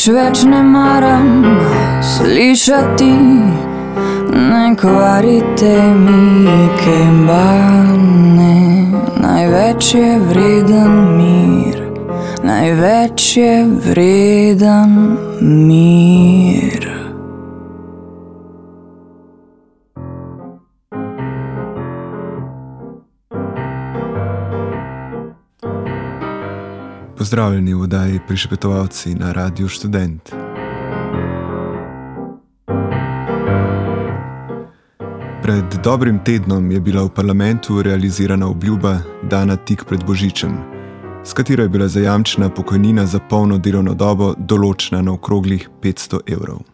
Nič več ne maram slišati, ne kvarite mi kembane. Največ je vreden mir, največ je vreden mir. Pozdravljeni v oddaji Prišepetovalci na Radiu Student. Pred dobrim tednom je bila v parlamentu realizirana obljuba, dana tik pred Božičem, s katero je bila zajamčena pokojnina za polno delovno dobo določena na okroglih 500 evrov.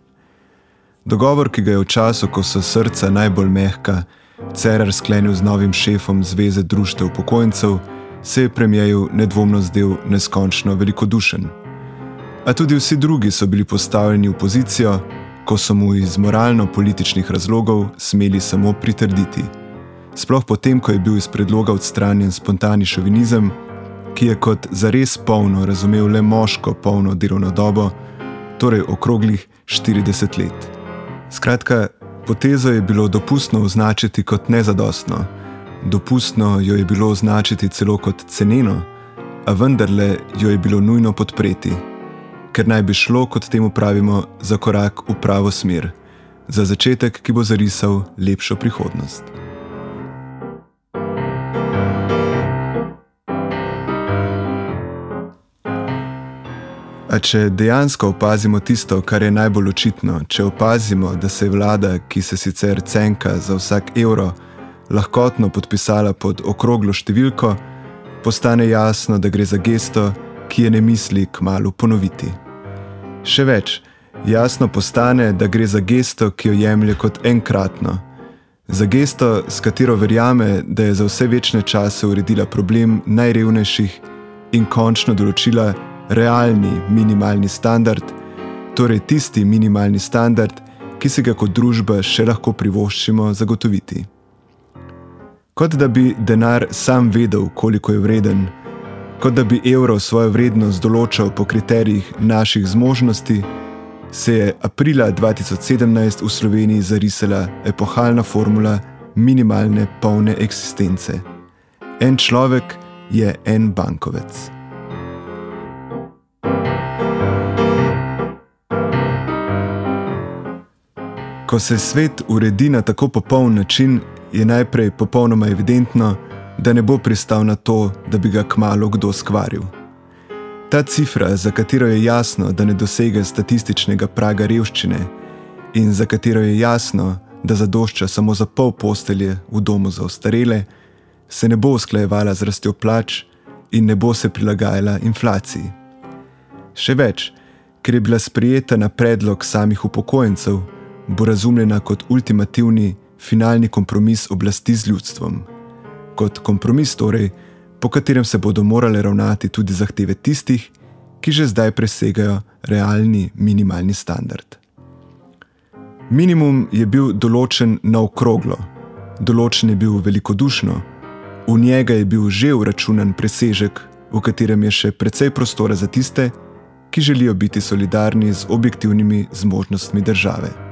Dogovor, ki ga je v času, ko so srca najbolj mehka, Cerar sklenil z novim šefom Zveze društev upokojencev, se je premijeju nedvomno zdel neskončno velikodušen. A tudi vsi drugi so bili postavljeni v pozicijo, ko so mu iz moralno-političnih razlogov smeli samo pritrditi. Sploh potem, ko je bil iz predloga odstranjen spontani šovinizem, ki je kot zares polno razumel le moško polno delovno dobo, torej okroglih 40 let. Skratka, potezo je bilo dopustno označiti kot nezadostno, dopustno jo je bilo označiti celo kot ceneno, a vendarle jo je bilo nujno podpreti ker naj bi šlo, kot temu pravimo, za korak v pravo smer, za začetek, ki bo zarisal lepšo prihodnost. A če dejansko opazimo tisto, kar je najbolj očitno, če opazimo, da se vlada, ki se sicer cenka za vsak evro, lahkotno podpisala pod okroglo številko, postane jasno, da gre za gesto, ki je ne misli k malu ponoviti. Še več, jasno postane, da gre za gesto, ki jo jemlje kot enkratno. Za gesto, s katero verjame, da je za vse večne čase uredila problem najrevnejših in končno določila realni minimalni standard, torej tisti minimalni standard, ki se ga kot družba še lahko privoščimo zagotoviti. Kot da bi denar sam vedel, koliko je vreden, kot da bi evro svojo vrednost določal po kriterijih naših zmožnosti, se je aprila 2017 v Sloveniji zarisala epohalna formula minimalne polne eksistence. En človek je en bankovec. Ko se svet uredi na tako popoln način, je najprej popolnoma evidentno, da ne bo pristal na to, da bi ga kmalo kdo skvaril. Ta cifra, za katero je jasno, da ne dosega statističnega praga revščine in za katero je jasno, da zadošča samo za pol postelje v domu za ostarele, se ne bo usklajevala z rastjo plač in ne bo se prilagajala inflaciji. Še več, ker je bila sprijeta na predlog samih upokojencev, bo razumljena kot ultimativni, finalni kompromis oblasti z ljudstvom kot kompromis, torej, po katerem se bodo morale ravnati tudi zahteve tistih, ki že zdaj presegajo realni minimalni standard. Minimum je bil določen na okroglo, določen je bil velikodušno, v njega je bil že uračunan presežek, v katerem je še precej prostora za tiste, ki želijo biti solidarni z objektivnimi zmožnostmi države.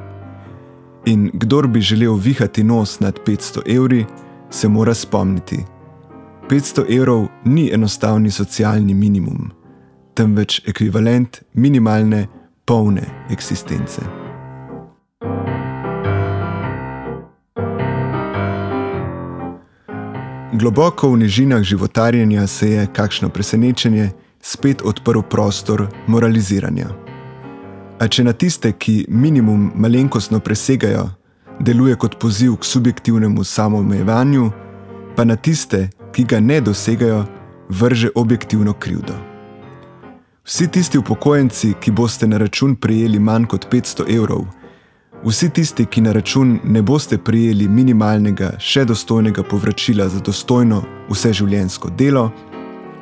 In kdor bi želel vihati nos nad 500 evri, se mora spomniti. 500 evrov ni enostavni socialni minimum, temveč ekvivalent minimalne, polne eksistence. Globoko v nižinah životarjenja se je, kakšno presenečenje, spet odprl prostor moraliziranja. A če na tiste, ki minimum malenkostno presegajo, deluje kot poziv k subjektivnemu samoomejevanju, pa na tiste, ki ga ne dosegajo, vrže objektivno krivdo. Vsi tisti upokojenci, ki boste na račun prejeli manj kot 500 evrov, vsi tisti, ki na račun ne boste prejeli minimalnega, še dostojnega povračila za dostojno vseživljenjsko delo,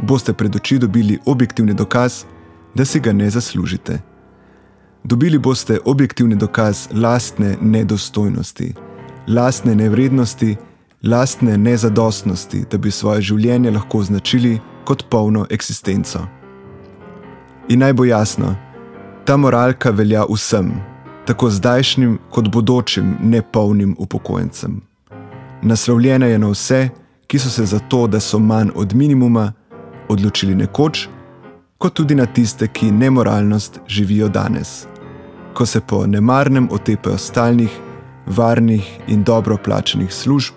boste pred oči dobili objektivni dokaz, da si ga ne zaslužite. Dobili boste objektivni dokaz lastne nedostojnosti, lastne nevrednosti, lastne nezadostnosti, da bi svoje življenje lahko označili kot polno eksistenco. In naj bo jasno, ta moralka velja vsem, tako zdajšnjim kot bodočim nepolnim upokojencem. Naslovljena je na vse, ki so se za to, da so manj od minimuma, odločili nekoč, kot tudi na tiste, ki nemoralnost živijo danes, ko se po nemarnem otepajo stalnih, varnih in dobro plačenih služb,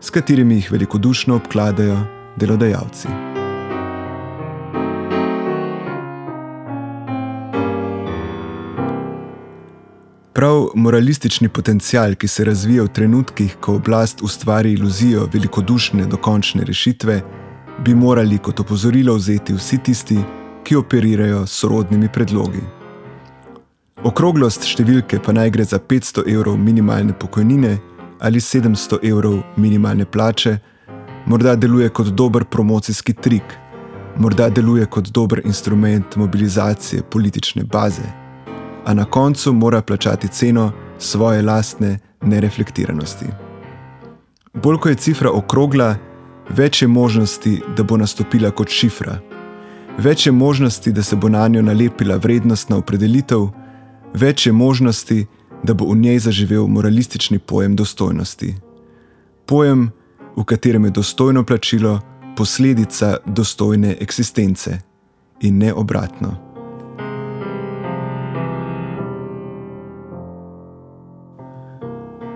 s katerimi jih velikodušno obkladajo delodajalci. Prav moralistični potencial, ki se razvija v trenutkih, ko oblast ustvari iluzijo velikodušne dokončne rešitve, bi morali kot opozorilo vzeti vsi tisti, ki operirajo s sorodnimi predlogi. Okroglost številke pa naj gre za 500 evrov minimalne pokojnine ali 700 evrov minimalne plače, morda deluje kot dober promocijski trik, morda deluje kot dober instrument mobilizacije politične baze, a na koncu mora plačati ceno svoje lastne nereflektiranosti. Bolj ko je cifra okrogla, več je možnosti, da bo nastopila kot šifra, več je možnosti, da se bo na njo nalepila vrednostna opredelitev, več je možnosti, da bo v njej zaživel moralistični pojem dostojnosti. Pojem, v katerem je dostojno plačilo posledica dostojne eksistence in ne obratno.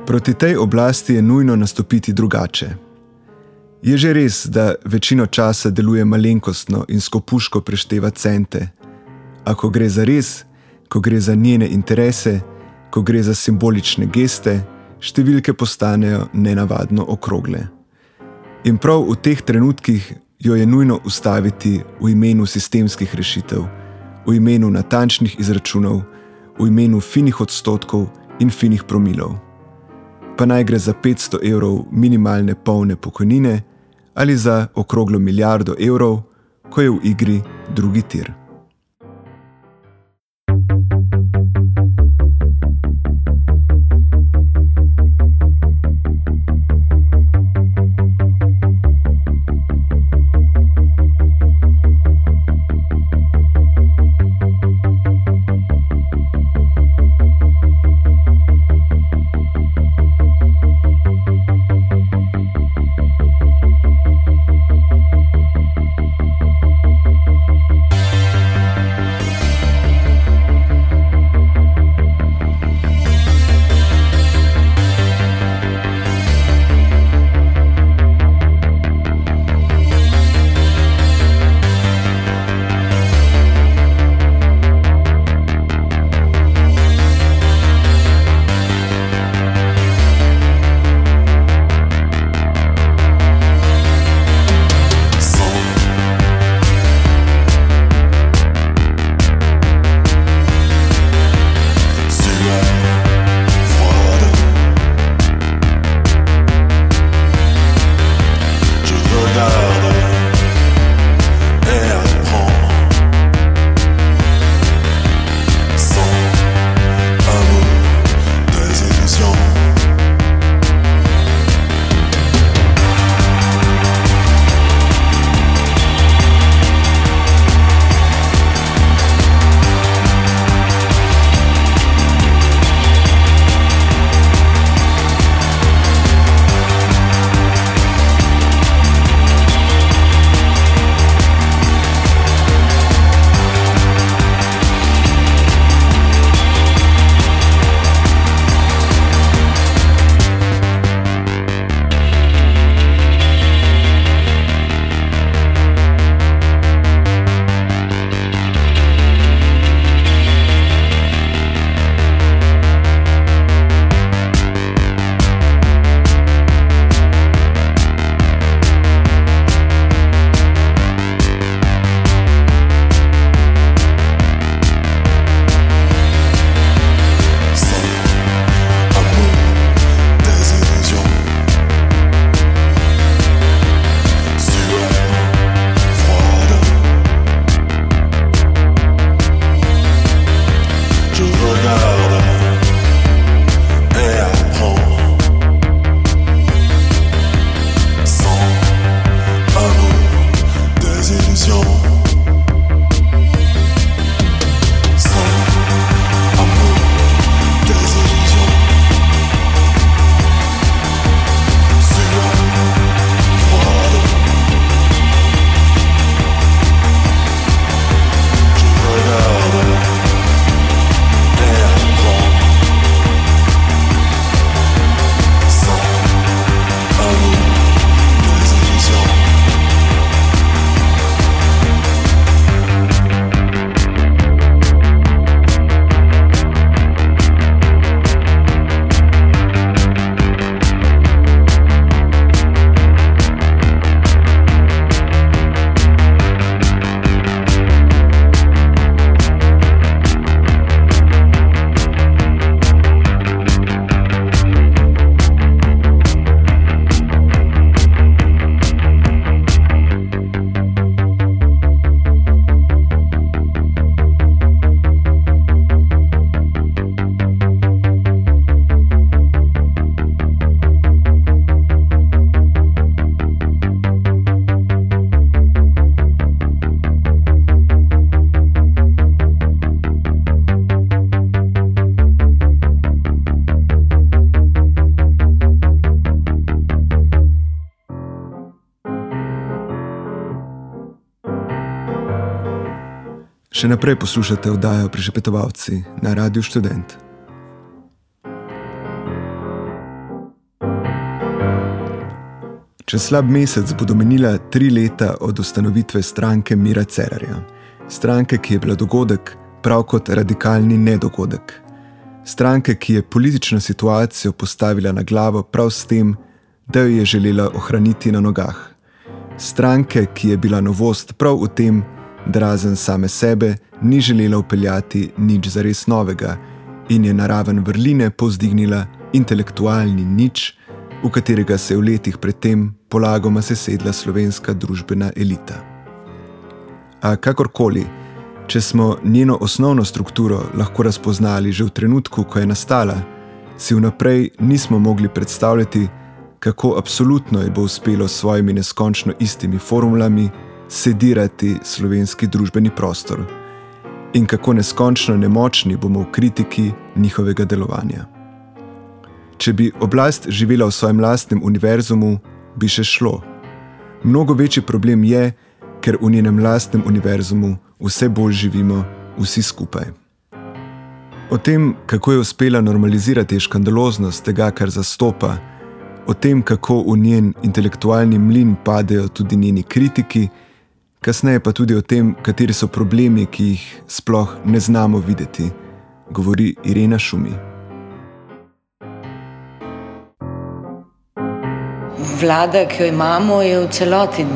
Proti tej oblasti je nujno nastopiti drugače. Je že res, da večino časa deluje malenkostno in skopuško prešteva cente, a ko gre za res, ko gre za njene interese, ko gre za simbolične geste, številke postanejo nenavadno okrogle. In prav v teh trenutkih jo je nujno ustaviti v imenu sistemskih rešitev, v imenu natančnih izračunov, v imenu finih odstotkov in finih promilov pa naj gre za 500 evrov minimalne polne pokojnine ali za okroglo milijardo evrov, ko je v igri drugi tir. Še naprej poslušate oddajo Prišepetovalci na Radiu Student. Čez slab mesec bodo menila tri leta od ustanovitve stranke Mira Cerarja, stranke, ki je bila dogodek, prav kot radikalni nedogodek. Stranke, ki je politično situacijo postavila na glavo prav s tem, da jo je želela ohraniti na nogah. Stranke, ki je bila novost prav v tem, da razen same sebe ni želela upeljati nič zares novega in je naraven vrline povzdignila intelektualni nič, v katerega se je v letih predtem polagoma sesedla slovenska družbena elita. A kakorkoli, če smo njeno osnovno strukturo lahko razpoznali že v trenutku, ko je nastala, si vnaprej nismo mogli predstavljati, kako absolutno je bo uspelo s svojimi neskončno istimi formulami sedirati slovenski družbeni prostor in kako neskončno nemočni bomo v kritiki njihovega delovanja. Če bi oblast živela v svojem lastnem univerzumu, bi še šlo. Mnogo večji problem je, ker v njenem lastnem univerzumu vse bolj živimo vsi skupaj. O tem, kako je uspela normalizirati škandaloznost tega, kar zastopa, o tem, kako v njen intelektualni mlin padejo tudi njeni kritiki, kasneje pa tudi o tem, kateri so problemi, ki jih sploh ne znamo videti, govori Irena Šumi. Vlada, ki jo imamo, je v celoti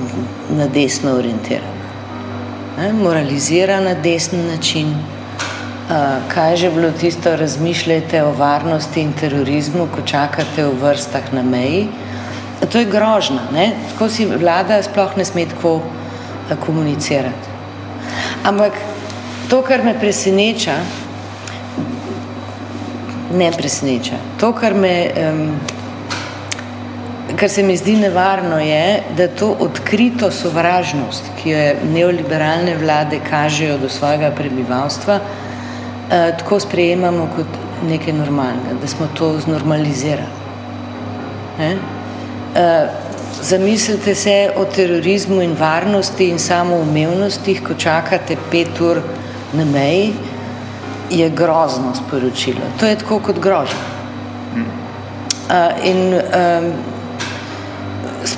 na desno orientirana. Moralizira na desni način. Kaj je že bilo tisto, razmišljate o varnosti in terorizmu, ko čakate v vrstah na meji? To je grožna. Ne? Tako si vlada sploh ne sme tako komunicirati. Ampak to, kar me preseneča, ne preseneča, to, kar, me, um, kar se mi zdi nevarno, je, da to odkrito sovražnost, ki jo neoliberalne vlade kažejo do svojega prebivalstva, uh, tako sprejemamo kot nekaj normalnega, da smo to znormalizirali. Uh, Zamislite se o terorizmu in varnosti in samoumevnosti, ko čakate pet ur na meji, je grozno sporočilo. To je tako kot grožnja. Uh, in um,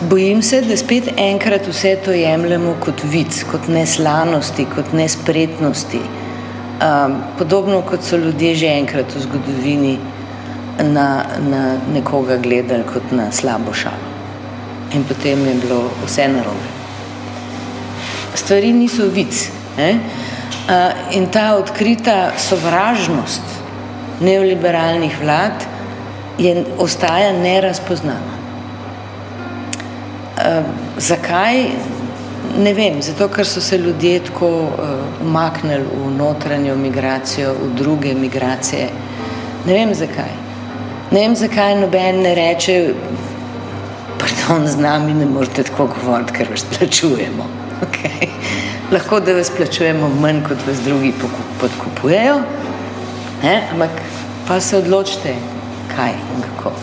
bojim se, da spet enkrat vse to jemljemo kot vic, kot neslanosti, kot nespretnosti. Um, podobno kot so ljudje že enkrat v zgodovini na, na nekoga gledali kot na slabo šalo in potem je bilo vse narobe. Stvari niso vic. Ne? In ta odkrita sovražnost neoliberalnih vlad je, ostaja nerazpoznana. Zakaj? Ne vem, zato ker so se ljudje tako umaknili v notranjo migracijo, v druge migracije. Ne vem zakaj. Ne vem zakaj noben ne reče, pardon, z nami ne morete tako govoriti, ker vas plačujemo. Okay. Lahko da vas plačujemo manj, kot vas drugi podkupujejo, ne? ampak pa se odločite, kaj in kako.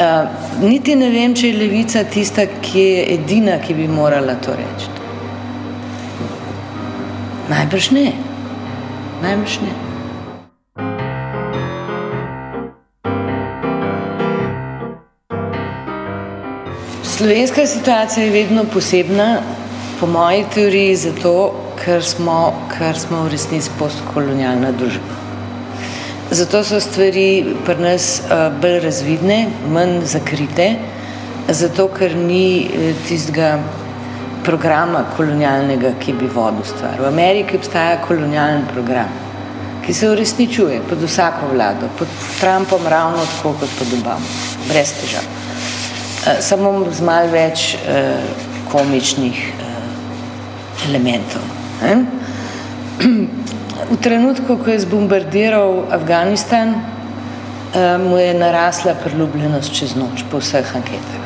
Uh, niti ne vem, če je levica tista, ki je edina, ki bi morala to reči. Najbrž ne. Najbrž ne. Slovenska situacija je vedno posebna, po moji teoriji, zato, ker smo, ker smo v resnici postkolonialna družba. Zato so stvari pri nas uh, bolj razvidne, manj zakrite, zato ker ni uh, tistega programa kolonialnega, ki bi vodil stvar. V Ameriki obstaja kolonialni program, ki se uresničuje pod vsako vlado, pod Trumpom ravno tako kot pod Obamo, brez težav. Eh, samo z malo več uh, komičnih uh, elementov. Eh? V trenutku, ko je zbombardiral Afganistan, uh, mu je narasla priljubljenost čez noč po vseh anketah.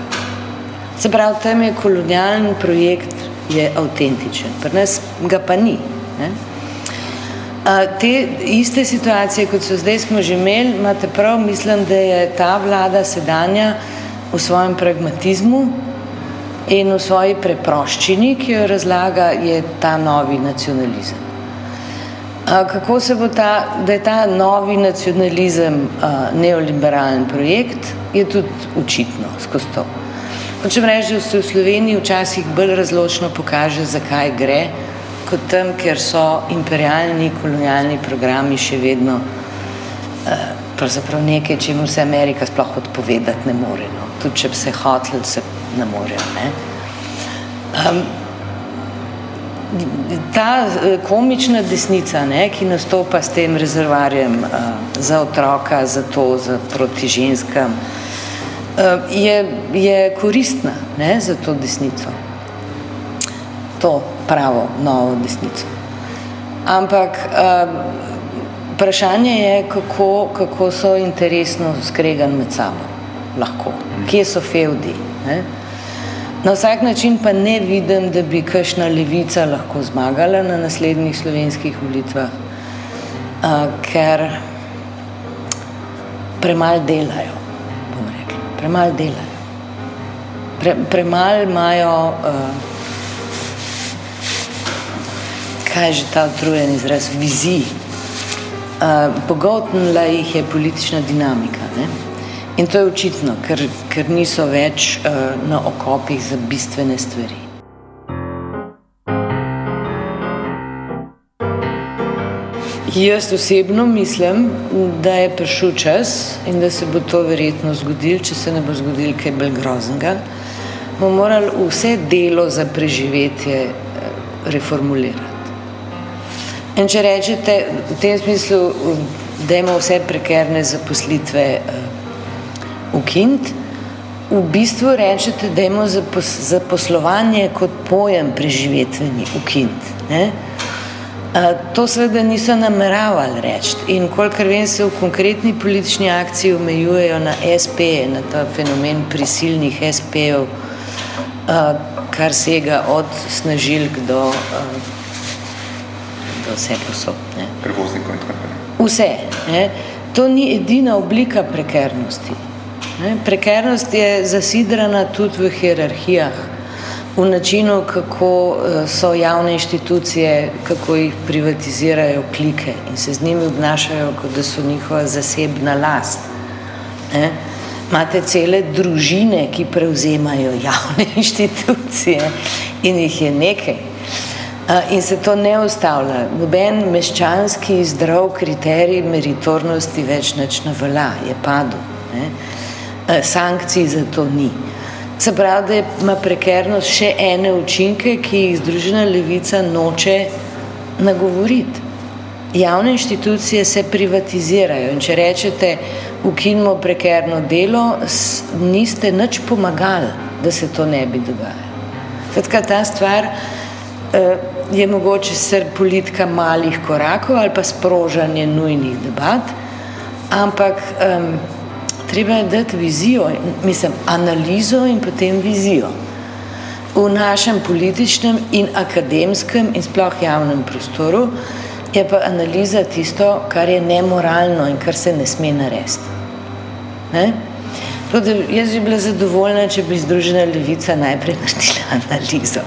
Se pravi, tam je kolonialni projekt je avtentičen, pri nas ga pa ni. Ne? Te iste situacije, kot so zdaj smo že imeli, imate prav, mislim, da je ta vlada sedanja v svojem pragmatizmu In v svoji preproščini, ki jo razlaga, je ta novi nacionalizem. Kako se bo ta, da je ta novi nacionalizem neoliberalen projekt, je tudi očitno skozi to. Hočem reči, da se v Sloveniji včasih bolj razločno pokaže, zakaj gre, kot tam, ker so imperialni, kolonialni programi še vedno pravzaprav nekaj, čemu se Amerika sploh odpovedati ne more. No. Tudi če bi se hoteli, se ne morejo. Ne. Um, ta eh, komična desnica, ne, ki nastopa s tem rezervarjem uh, za otroka, za to, za proti ženskam, uh, je, je koristna ne, za to desnico. To pravo, novo desnico. Ampak uh, vprašanje je, kako, kako so interesno skregani med sabo. Lahko. Kje so fevdi? Ne? Na vsak način pa ne vidim, da bi kakšna levica lahko zmagala na naslednjih slovenskih volitvah, ker premalo delajo, bom rekla. Premalo delajo. Pre, premalo imajo, uh, kaj je že ta utrujen izraz, vizij. Pogotnila jih je politična dinamika. Ne? In to je očitno, ker, ker niso več uh, na okopih za bistvene stvari. Jaz osebno mislim, da je prišel čas in da se bo to verjetno zgodilo, če se ne bo zgodilo kaj bolj groznega, bomo morali vse delo za preživetje reformulirati. In če rečete v tem smislu, da imamo vse prekerne zaposlitve ukiniti, v bistvu rečete, da imamo za poslovanje kot pojem preživetveni ukiniti. To seveda niso nameravali reči in kolikor vem se v konkretni politični akciji omejujejo na SP, na ta fenomen prisilnih SP-ov, kar sega od snažilk do, do vse posod. Prevoznikov in tako naprej. Vse. Ne? To ni edina oblika prekernosti. Ne? Prekernost je zasidrana tudi v hierarhijah, v načinu, kako eh, so javne inštitucije, kako jih privatizirajo klike in se z njimi obnašajo, kot da so njihova zasebna last. Ne? Imate cele družine, ki prevzemajo javne inštitucije in jih je nekaj. In se to ne ustavlja. Noben meščanski zdrav kriterij meritornosti več neč ne velja, je padel. Ne? sankcij za to ni. Se pravi, da ima prekernost še ene učinke, ki jih Združena levica noče nagovoriti. Javne inštitucije se privatizirajo in če rečete, ukinimo prekerno delo, niste nič pomagali, da se to ne bi dogajalo. Tako ta stvar je mogoče ser politika malih korakov ali pa sprožanje nujnih debat, ampak um, treba je dati vizijo, mislim, analizo in potem vizijo. V našem političnem in akademskem in sploh javnem prostoru je pa analiza tisto, kar je nemoralno in kar se ne sme narediti. Ne? Jaz bi bila zadovoljna, če bi Združena levica najprej naredila analizo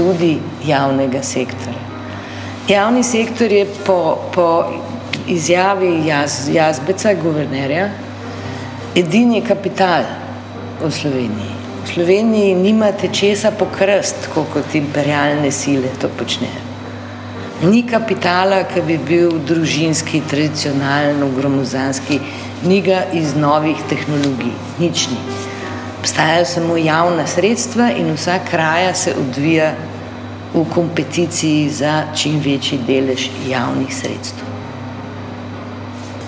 tudi javnega sektorja. Javni sektor je po, po izjavi jaz, Jazbeca, guvernerja, edini kapital v Sloveniji. V Sloveniji nimate česa pokrst, kot imperialne sile to počnejo. Ni kapitala, ki bi bil družinski, tradicionalno, gromozanski, ni ga iz novih tehnologij, nič ni. Obstajajo samo javna sredstva in vsa kraja se odvija v kompeticiji za čim večji delež javnih sredstev.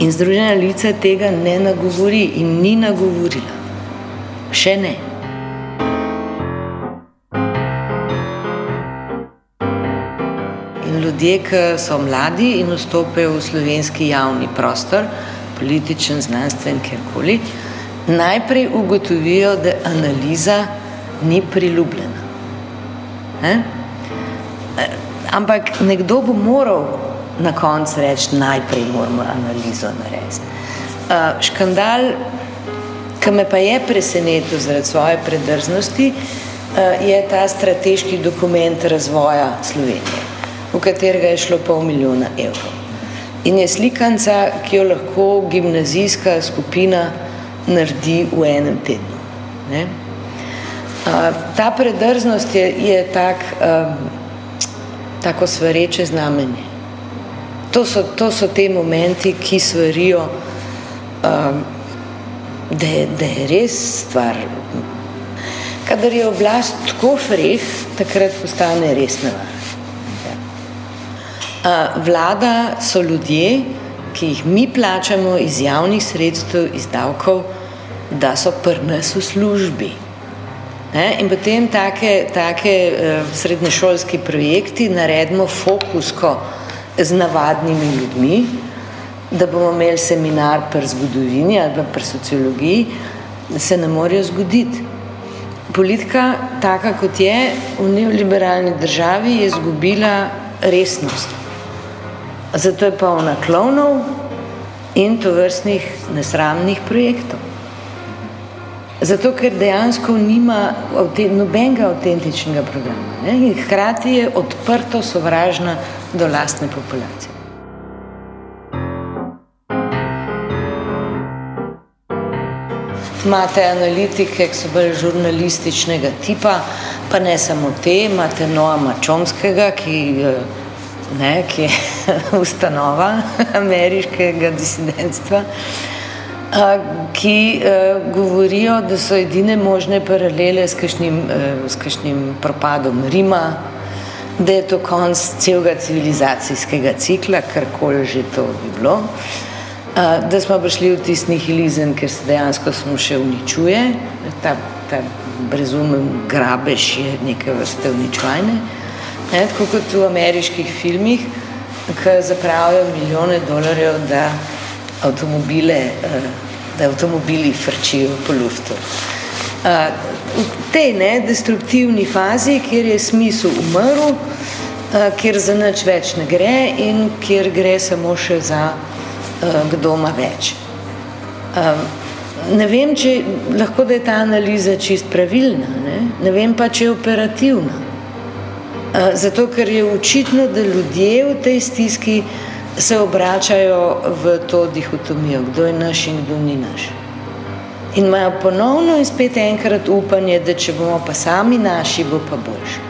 In Združena levica tega ne nagovori in ni nagovorila. Še ne. In ljudje, ki so mladi in vstopajo v slovenski javni prostor, političen, znanstven, kjerkoli, najprej ugotovijo, da analiza ni priljubljena. Eh? Ampak nekdo bo moral na koncu reči, najprej moramo analizo narediti. Uh, škandal, ki me pa je presenetil zaradi svoje predrznosti, je ta strateški dokument razvoja Slovenije, v katerega je šlo pol milijona evrov. In je slikanca, ki jo lahko gimnazijska skupina naredi v enem tednu. Ne? A, ta predrznost je, je tak, um, tako svareče znamenje. To so, to so te momenti, ki svarijo, um, da, je, da je res stvar. Kadar je oblast tako freh, takrat postane res nevarna. Vlada so ljudje, ki jih mi plačamo iz javnih sredstev, iz davkov, da so pri nas v službi. Ne? In potem take, take uh, srednješolski projekti naredimo fokusko z navadnimi ljudmi, da bomo imeli seminar pri zgodovini ali pa pri sociologiji, se ne morejo zgoditi. Politika, taka kot je v neoliberalni državi, je izgubila resnost. Zato je polna klonov in to vrstnih nesramnih projektov. Zato, ker dejansko nima nobenega avtentičnega programa ne? in hkrati je odprto sovražna do lastne populacije. Imate analitike, ki so bolj žurnalističnega tipa, pa ne samo te, imate Noama Čomskega, ki ne, ki je ustanova ameriškega disidentstva, ki govorijo, da so edine možne paralele s kakšnim, s kakšnim propadom Rima, da je to konc celega civilizacijskega cikla, karkoli že to bi bilo, da smo prišli v tisti nihilizem, ker se dejansko smo še uničuje, ta, ta brezumen grabež je neke vrste uničvajne. Ne, tako kot v ameriških filmih, ki zapravijo milijone dolarjev, da avtomobile, eh, da avtomobili frčijo po luftu. Eh, v tej ne, destruktivni fazi, kjer je smisel umrl, eh, kjer za nič več ne gre in kjer gre samo še za kdo ima več. Ne vem, če lahko da je ta analiza čist pravilna, ne, ne vem pa, če je operativna. Zato, ker je očitno, da ljudje v tej stiski se obračajo v to dihotomijo, kdo je naš in kdo ni naš. In imajo ponovno in spet enkrat upanje, da če bomo pa sami naši, bo pa boljši.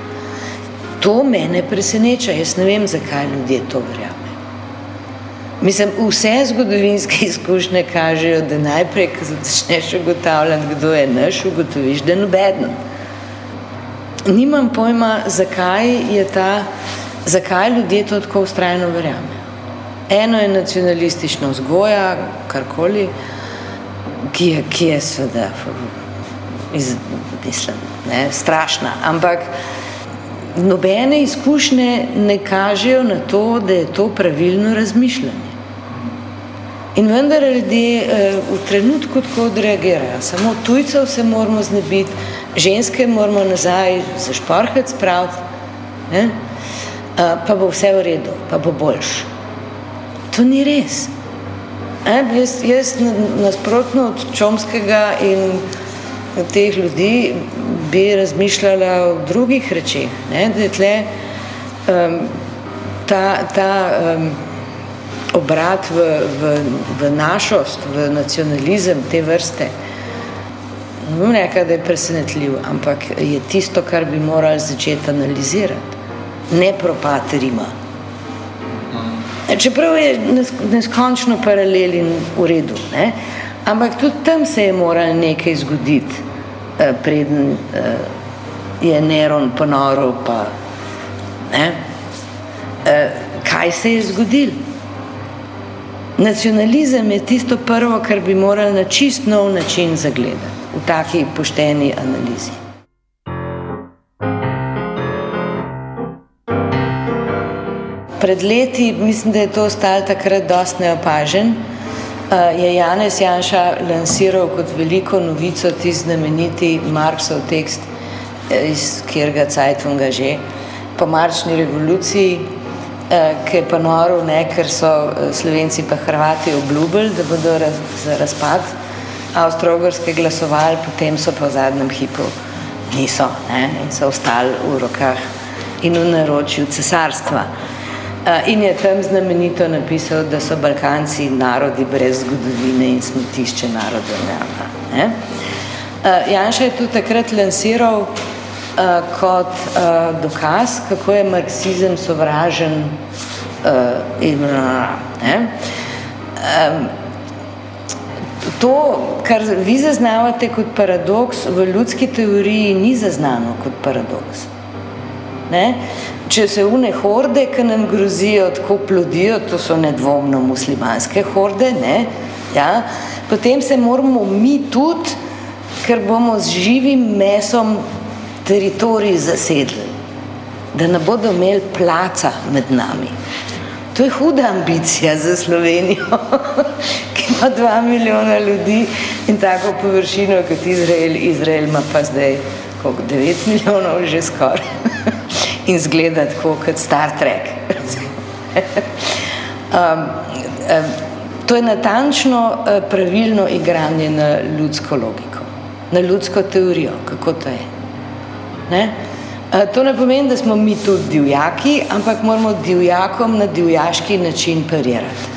To mene preseneča, jaz ne vem, zakaj ljudje to verjamejo. Mislim, vse zgodovinske izkušnje kažejo, da najprej, ko začneš ugotavljati, kdo je naš, ugotoviš, da je nobeden nimam pojma, zakaj je ta, zakaj ljudje to tako ustrajno verjamejo. Eno je nacionalistična vzgoja, karkoli, ki je, ki je seveda, iz, mislim, ne, strašna, ampak nobene izkušnje ne kažejo na to, da je to pravilno razmišljanje. In vendar ljudje eh, v trenutku tako odreagirajo, samo tujcev se moramo znebiti, ženske moramo nazaj za šporhec spraviti, ne? pa bo vse v redu, pa bo boljš. To ni res. E, jaz, jaz nasprotno od Čomskega in teh ljudi bi razmišljala o drugih rečeh, ne? da je tle um, ta, ta um, obrat v, v, v našost, v nacionalizem te vrste, ne bom rekla, da je presenetljiv, ampak je tisto, kar bi morali začeti analizirati, ne propad Rima. Čeprav je neskončno paralel in v redu, ne? ampak tudi tam se je moralo nekaj zgoditi, eh, preden eh, je Neron ponoril. Pa, ne? Eh, kaj se je zgodilo? Nacionalizem je tisto prvo, kar bi morali na čist nov način zagledati v taki pošteni analizi. Pred leti, mislim, da je to ostalo takrat dosti neopažen, je Janez Janša lansiral kot veliko novico ti znameniti Marksov tekst, e, iz kjerga Zeitunga že, po marčni revoluciji, e, ki je pa noril, ne, ker so Slovenci pa Hrvati obljubili, da bodo raz, za razpad Avstro-Ogrske glasovali, potem so pa v zadnjem hipu niso ne? in so ostali v rokah in v naročju cesarstva. In je tam znamenito napisal, da so Balkanci narodi brez zgodovine in smetišče narodov. Janša je tu takrat lansiral uh, kot dokaz, kako je marksizem sovražen in ne. To, kar vi zaznavate kot paradoks, v ljudski teoriji ni zaznano kot paradoks. Ne? Če se une horde, ki nam grozijo, tako plodijo, to so nedvomno muslimanske horde, ne? Ja? potem se moramo mi tudi, ker bomo z živim mesom teritorij zasedli, da ne bodo imeli placa med nami. To je huda ambicija za Slovenijo, ki ima dva milijona ljudi in tako površino kot Izrael. Izrael ima pa zdaj koliko, devet milijonov že skoraj in zgleda tako kot Star Trek. um, um, to je natančno uh, pravilno igranje na ljudsko logiko, na ljudsko teorijo, kako to je. Ne? To ne pomeni, da smo mi tudi divjaki, ampak moramo divjakom na divjaški način parirati.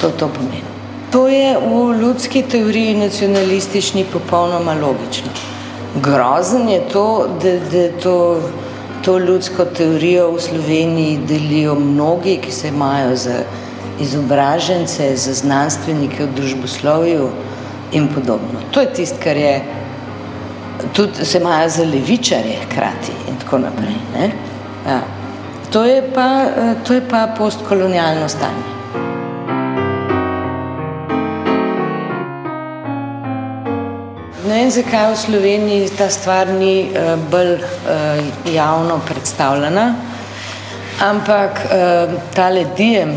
To to pomeni. To je v ljudski teoriji nacionalistični popolnoma logično. Grozen je to, da, da to, to ljudsko teorijo v Sloveniji delijo mnogi, ki se imajo za izobražence, za znanstvenike v družboslovju in podobno. To je tisto, kar je tudi se imajo za levičarje hkrati in tako naprej. Ne? Ja. To, je pa, to je pa postkolonialno stanje. Vem, zakaj v Sloveniji ta stvar ni uh, bolj uh, javno predstavljena, ampak uh, tale dijem,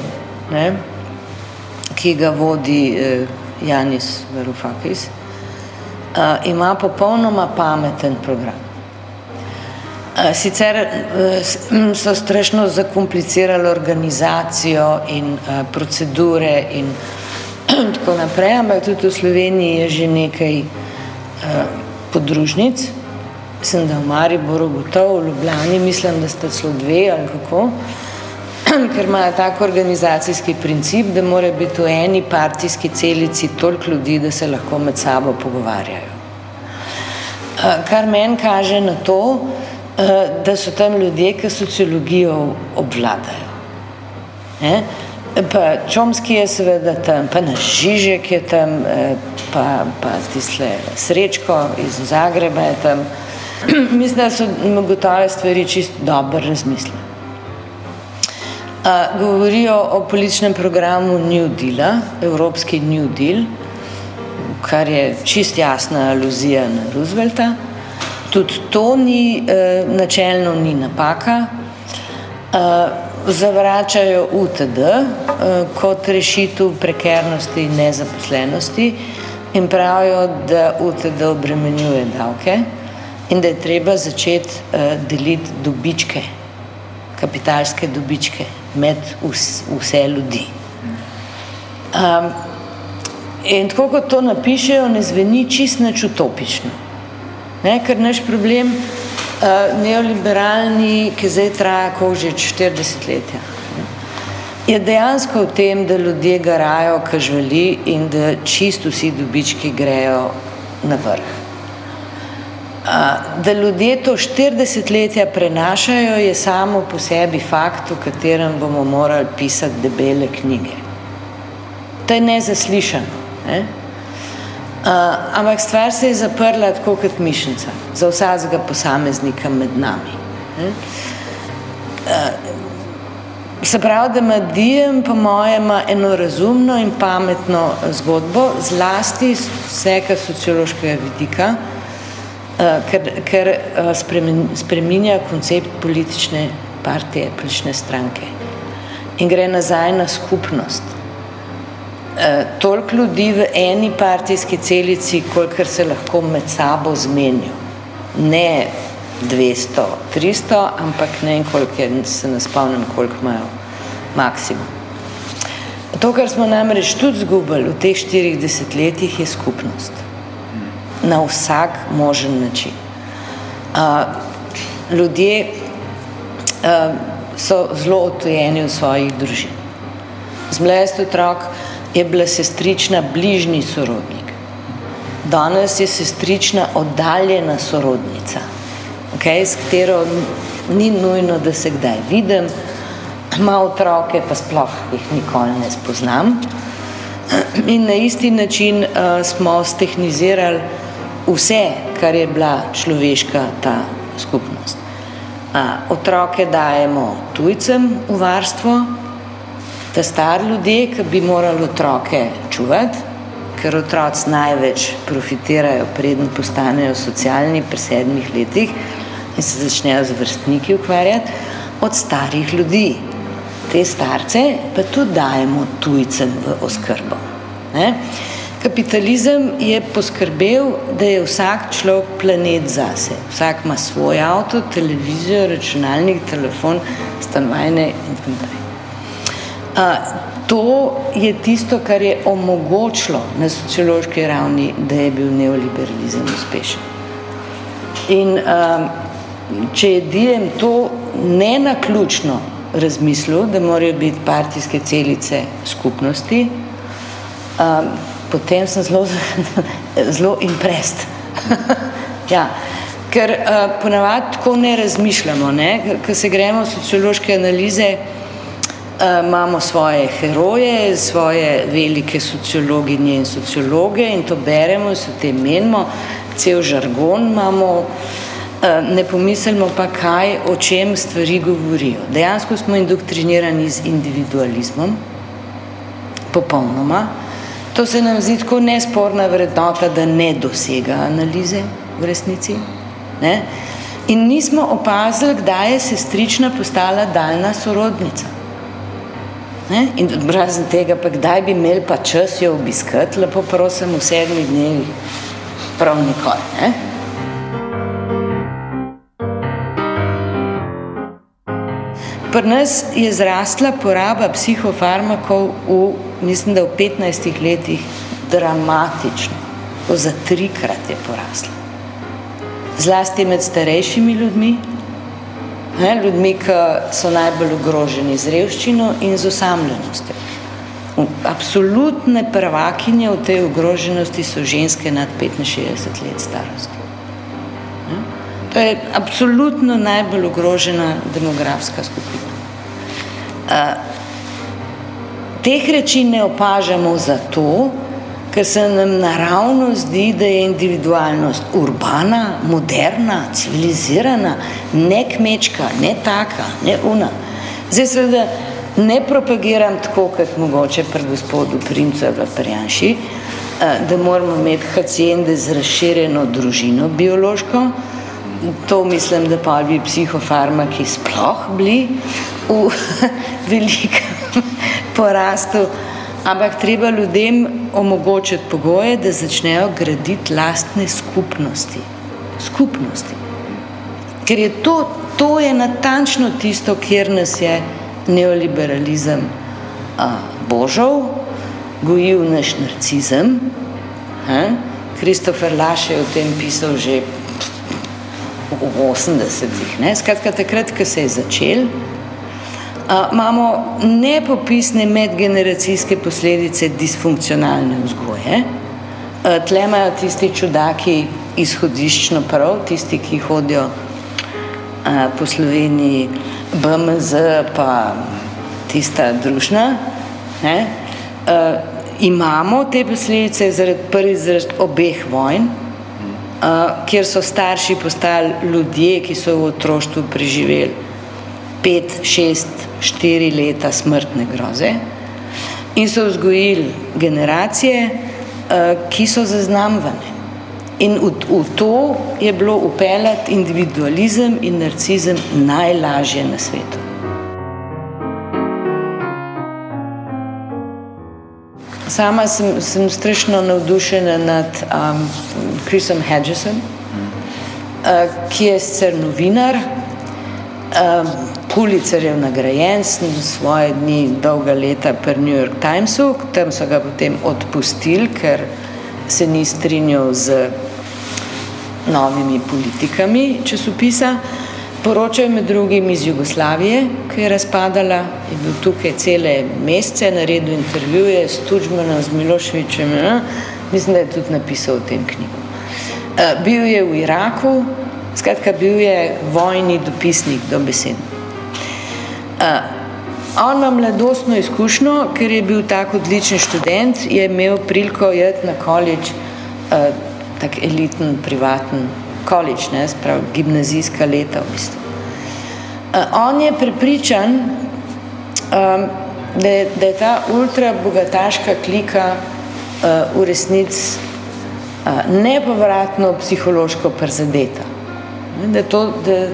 ne, ki ga vodi uh, Janis Varoufakis, uh, ima popolnoma pameten program. Sicer so strašno zakomplicirali organizacijo in procedure in tako naprej, ampak tudi v Sloveniji je že nekaj podružnic. Mislim, da v Mariboru gotovo, v Ljubljani mislim, da sta celo dve ali kako. Ker imajo tak organizacijski princip, da mora biti v eni partijski celici toliko ljudi, da se lahko med sabo pogovarjajo. Kar meni kaže na to, da so tam ljudje, ki sociologijo obvladajo. Ne? Pa Čomski je seveda tam, pa naš Žižek je tam, pa, pa tisle Srečko iz Zagreba je tam. Mislim, da so gotove stvari čisto dobro razmislili govorijo o političnem programu New Deal, Evropski New Deal, kar je čist jasna aluzija na Roosevelta. Tudi to ni, eh, načelno ni napaka. Eh, zavračajo UTD eh, kot rešitev prekernosti in nezaposlenosti in pravijo, da UTD obremenjuje davke in da je treba začeti eh, deliti dobičke, kapitalske dobičke med vs, vse ljudi. Um, in tako kot to napišejo, ne zveni čist nič utopično. Ne, ker naš problem uh, neoliberalni, ki zdaj traja ko že 40 let, je dejansko v tem, da ljudje garajo, kaj želi in da čist vsi dobički grejo na vrh. Da ljudje to 40 letja prenašajo, je samo po sebi fakt, v katerem bomo morali pisati debele knjige. To je nezaslišano. Ne? Uh, ampak stvar se je zaprla tako kot mišnica, za vsakega posameznika med nami. Uh, se pravi, da Madijem, po mojem, ima eno razumno in pametno zgodbo, zlasti z vsega sociološkega vidika, Eh, ker, ker eh, spreminja koncept politične partije, politične stranke in gre nazaj na skupnost. Uh, toliko ljudi v eni partijski celici, kolikor se lahko med sabo zmenijo. Ne 200, 300, ampak ne in koliko je, se ne spomnim, koliko imajo maksimum. To, kar smo namreč tudi zgubili v teh 40 letih, je skupnost na vsak možen način. ljudje uh, so zelo odtojeni v svojih družinah. Zmlest otrok je bila sestrična bližnji sorodnik. Danes je sestrična oddaljena sorodnica, okay, s katero ni nujno, da se kdaj vidim, ima otroke, pa sploh jih nikoli ne spoznam. In na isti način uh, smo stehnizirali vse, kar je bila človeška ta skupnost. Uh, otroke dajemo tujcem v varstvo, da star ljudje, ki bi morali otroke čuvati, ker otroci največ profitirajo, preden postanejo socialni pri sedmih letih in se začnejo z vrstniki ukvarjati, od starih ljudi. Te starce pa tudi dajemo tujcem v oskrbo. Ne? Kapitalizem je poskrbel, da je vsak človek planet zase. Vsak ima svoj avto, televizijo, računalnik, telefon, stanovanje in tako naprej. To je tisto, kar je omogočilo na sociološki ravni, da je bil neoliberalizem uspešen. In um, če je Diem to ne naključno razmislil, da morajo biti partijske celice skupnosti, um, potem sem zelo, zelo imprest. ja. Ker uh, ponavadi tako ne razmišljamo, ne? ker se gremo sociološke analize, imamo svoje heroje, svoje velike sociologinje in sociologe in to beremo, se o tem menimo, cel žargon imamo, uh, ne pomislimo pa, kaj, o čem stvari govorijo. Dejansko smo indoktrinirani z individualizmom, popolnoma. To se nam zdi tako nesporna vrednota, da ne dosega analize v resnici. Ne? In nismo opazili, kdaj je sestrična postala daljna sorodnica. Ne? In razen tega, pa kdaj bi imeli pa čas jo obiskati, lepo prosim, v sedmih dnevih, prav nikoli. Ne? Pri nas je zrasla poraba psihofarmakov v, mislim, da v 15 letih dramatično. To za trikrat je porasla. Zlasti med starejšimi ljudmi, ne, ljudmi, ki so najbolj ogroženi z revščino in z osamljenostjo. Absolutne prvakinje v tej ogroženosti so ženske nad 65 let starosti. To je absolutno najbolj ogrožena demografska skupina. Uh, teh reči ne opažamo zato, ker se nam naravno zdi, da je individualnost urbana, moderna, civilizirana, ne kmečka, ne taka, ne una. Zdaj seveda ne propagiram tako, kot mogoče pri gospodu Princu v Prijanši, da moramo imeti hacijende z razširjeno družino biološko, to mislim, da pa bi psihofarmaki sploh bili v velikem porastu, ampak treba ljudem omogočiti pogoje, da začnejo graditi lastne skupnosti. Skupnosti. Ker je to, to je natančno tisto, kjer nas je neoliberalizem a, božal, gojil naš narcizem. Kristofer Laš je o tem pisal že v 80-ih. Skratka, takrat, ko se je začel, imamo nepopisne medgeneracijske posledice disfunkcionalne vzgoje. Tle imajo tisti čudaki izhodiščno prav, tisti, ki hodijo po Sloveniji, BMZ, pa tista družna. Ne? Imamo te posledice zaradi prvi zaradi obeh vojn, kjer so starši postali ljudje, ki so v otroštvu preživeli pet, šest, štiri leta smrtne groze in so vzgojili generacije, ki so zaznamvane. In v, v to je bilo upeljati individualizem in narcizem najlažje na svetu. Sama sem, sem strašno navdušena nad um, Chrisom Hedgesom, uh, ki je sicer novinar, um, Pulitzer nagrajen, sem svoje dni dolga leta pri New York Timesu, tam so ga potem odpustili, ker se ni strinjal z novimi politikami časopisa. Poročajo med drugim iz Jugoslavije, ki je razpadala, je bil tukaj cele mesece, naredil intervjuje s Tuđmanom, z Miloševičem, mislim, da je tudi napisal v tem knjigu. Bil je v Iraku, skratka, bil je vojni dopisnik do besed. On ima mladostno izkušnjo, ker je bil tak odličen študent, je imel priliko jeti na college, uh, tak eliten, privaten college, ne, sprav, gimnazijska leta v bistvu. Uh, on je prepričan, um, da, je, da je ta ultra bogataška klika uh, v resnici uh, nepovratno psihološko prizadeta. Da to, da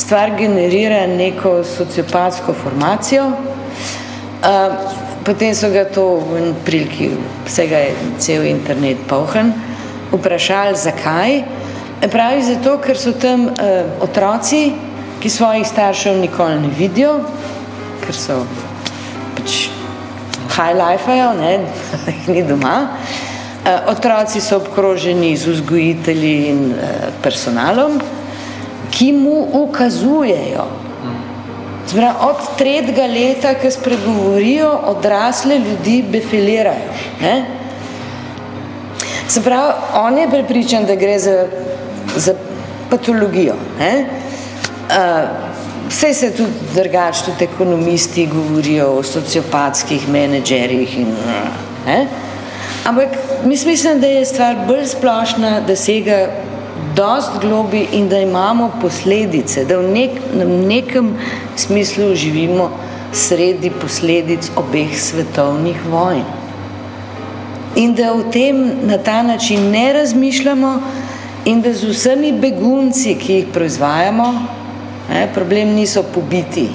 stvar generira neko sociopatsko formacijo, uh, potem so ga to v priliki, vsega je cel internet polhen, vprašali zakaj. Pravi zato, ker so tam uh, otroci, ki svojih staršev nikoli ne vidijo, ker so pač high life-ajo, jih ni doma. Uh, otroci so obkroženi z vzgojitelji in uh, personalom, ki mu ukazujejo. Zbra, od tretjega leta, ki spregovorijo, odrasle ljudi befilirajo. Ne? Se pravi, on je prepričan, da gre za, za patologijo. Ne? Uh, vse se tudi drugač, tudi ekonomisti govorijo o sociopatskih menedžerjih in ne? Ampak mislim, da je stvar bolj splošna, da sega dost globi in da imamo posledice, da v, nek, v nekem smislu živimo sredi posledic obeh svetovnih vojn. In da v tem na ta način ne razmišljamo in da z vsemi begunci, ki jih proizvajamo, ne, problem niso pobiti,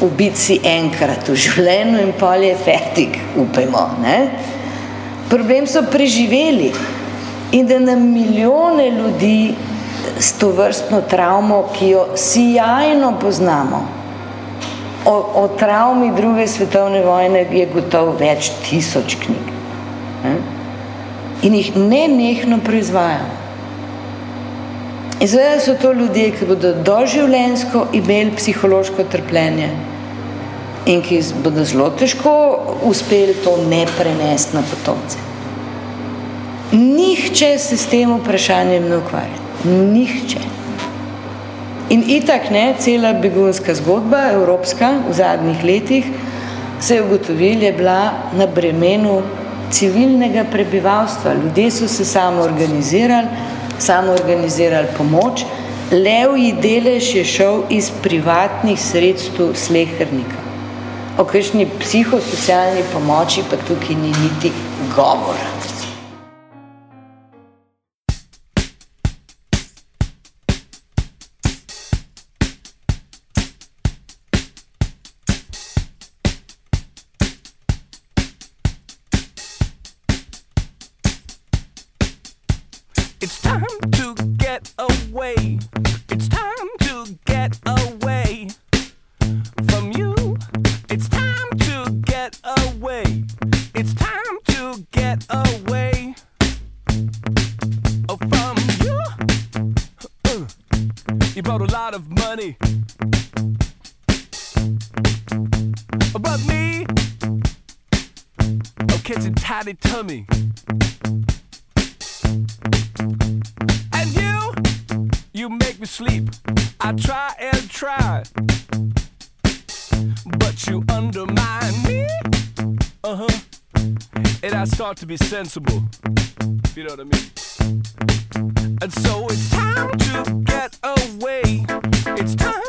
ubiti si enkrat v življenju in pol je fertik, upajmo. Ne. Problem so preživeli, in da nam milijone ljudi s to vrstno travmo, ki jo sijajno poznamo, o, o travmi druge svetovne vojne je gotovo več tisoč knjig. Ne? In jih ne nehno proizvajamo. In seveda so to ljudje, ki bodo doživljensko imeli psihološko trpljenje in ki bodo zelo težko uspeli to ne prenesti na potomce. Nihče se s tem vprašanjem ne ukvarja. Nihče. In itak ne, cela begunska zgodba, evropska, v zadnjih letih, se je ugotovil, je bila na bremenu civilnega prebivalstva. Ljudje so se samo organizirali, samo organizirali pomoč. Levji delež je šel iz privatnih sredstv slehernika. O kakšni psihosocialni pomoči pa tukaj ni niti govora. To be sensible. You know what I mean? And so it's time to get away. It's time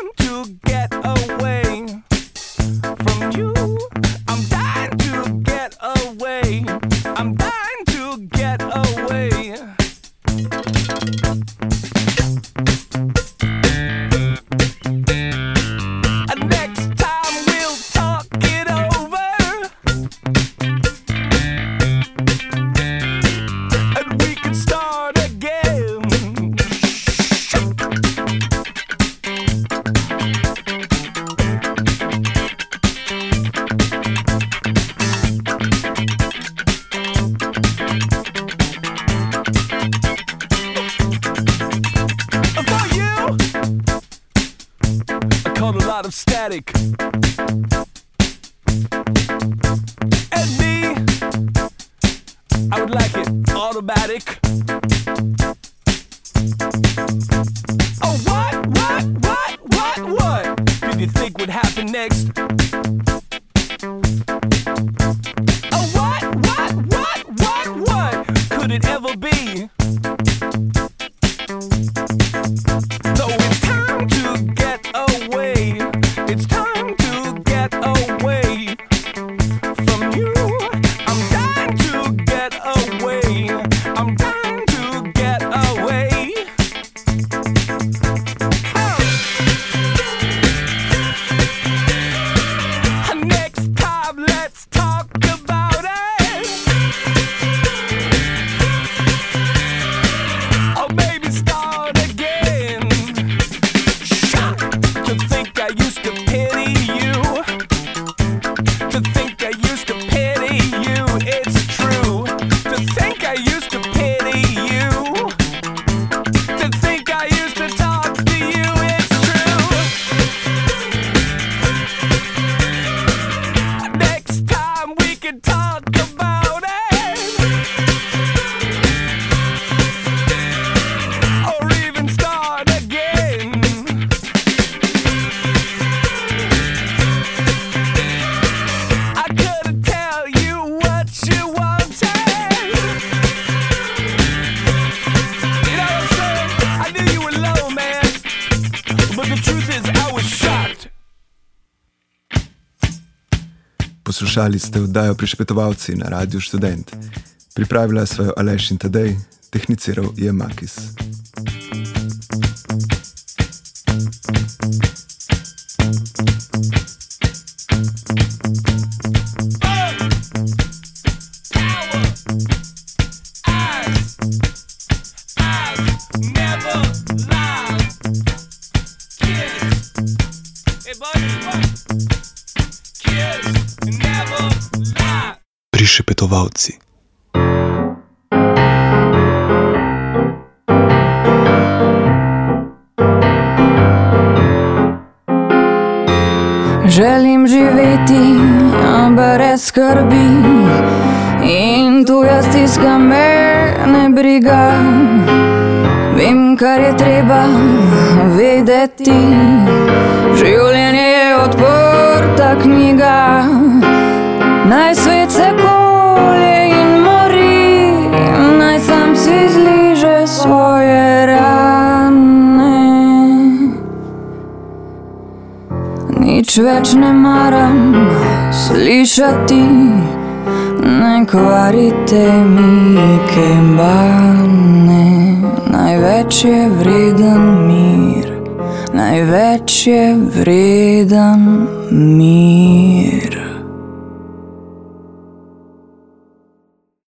Poslušali ste oddajo Prišpetovalci na Radiu Student. Pripravila sva jo Aleš in Tadej, tehniciral je Makis. več ne maram slišati, ne kvarite mi kembane. Največ je vreden mir, največ je vreden mir.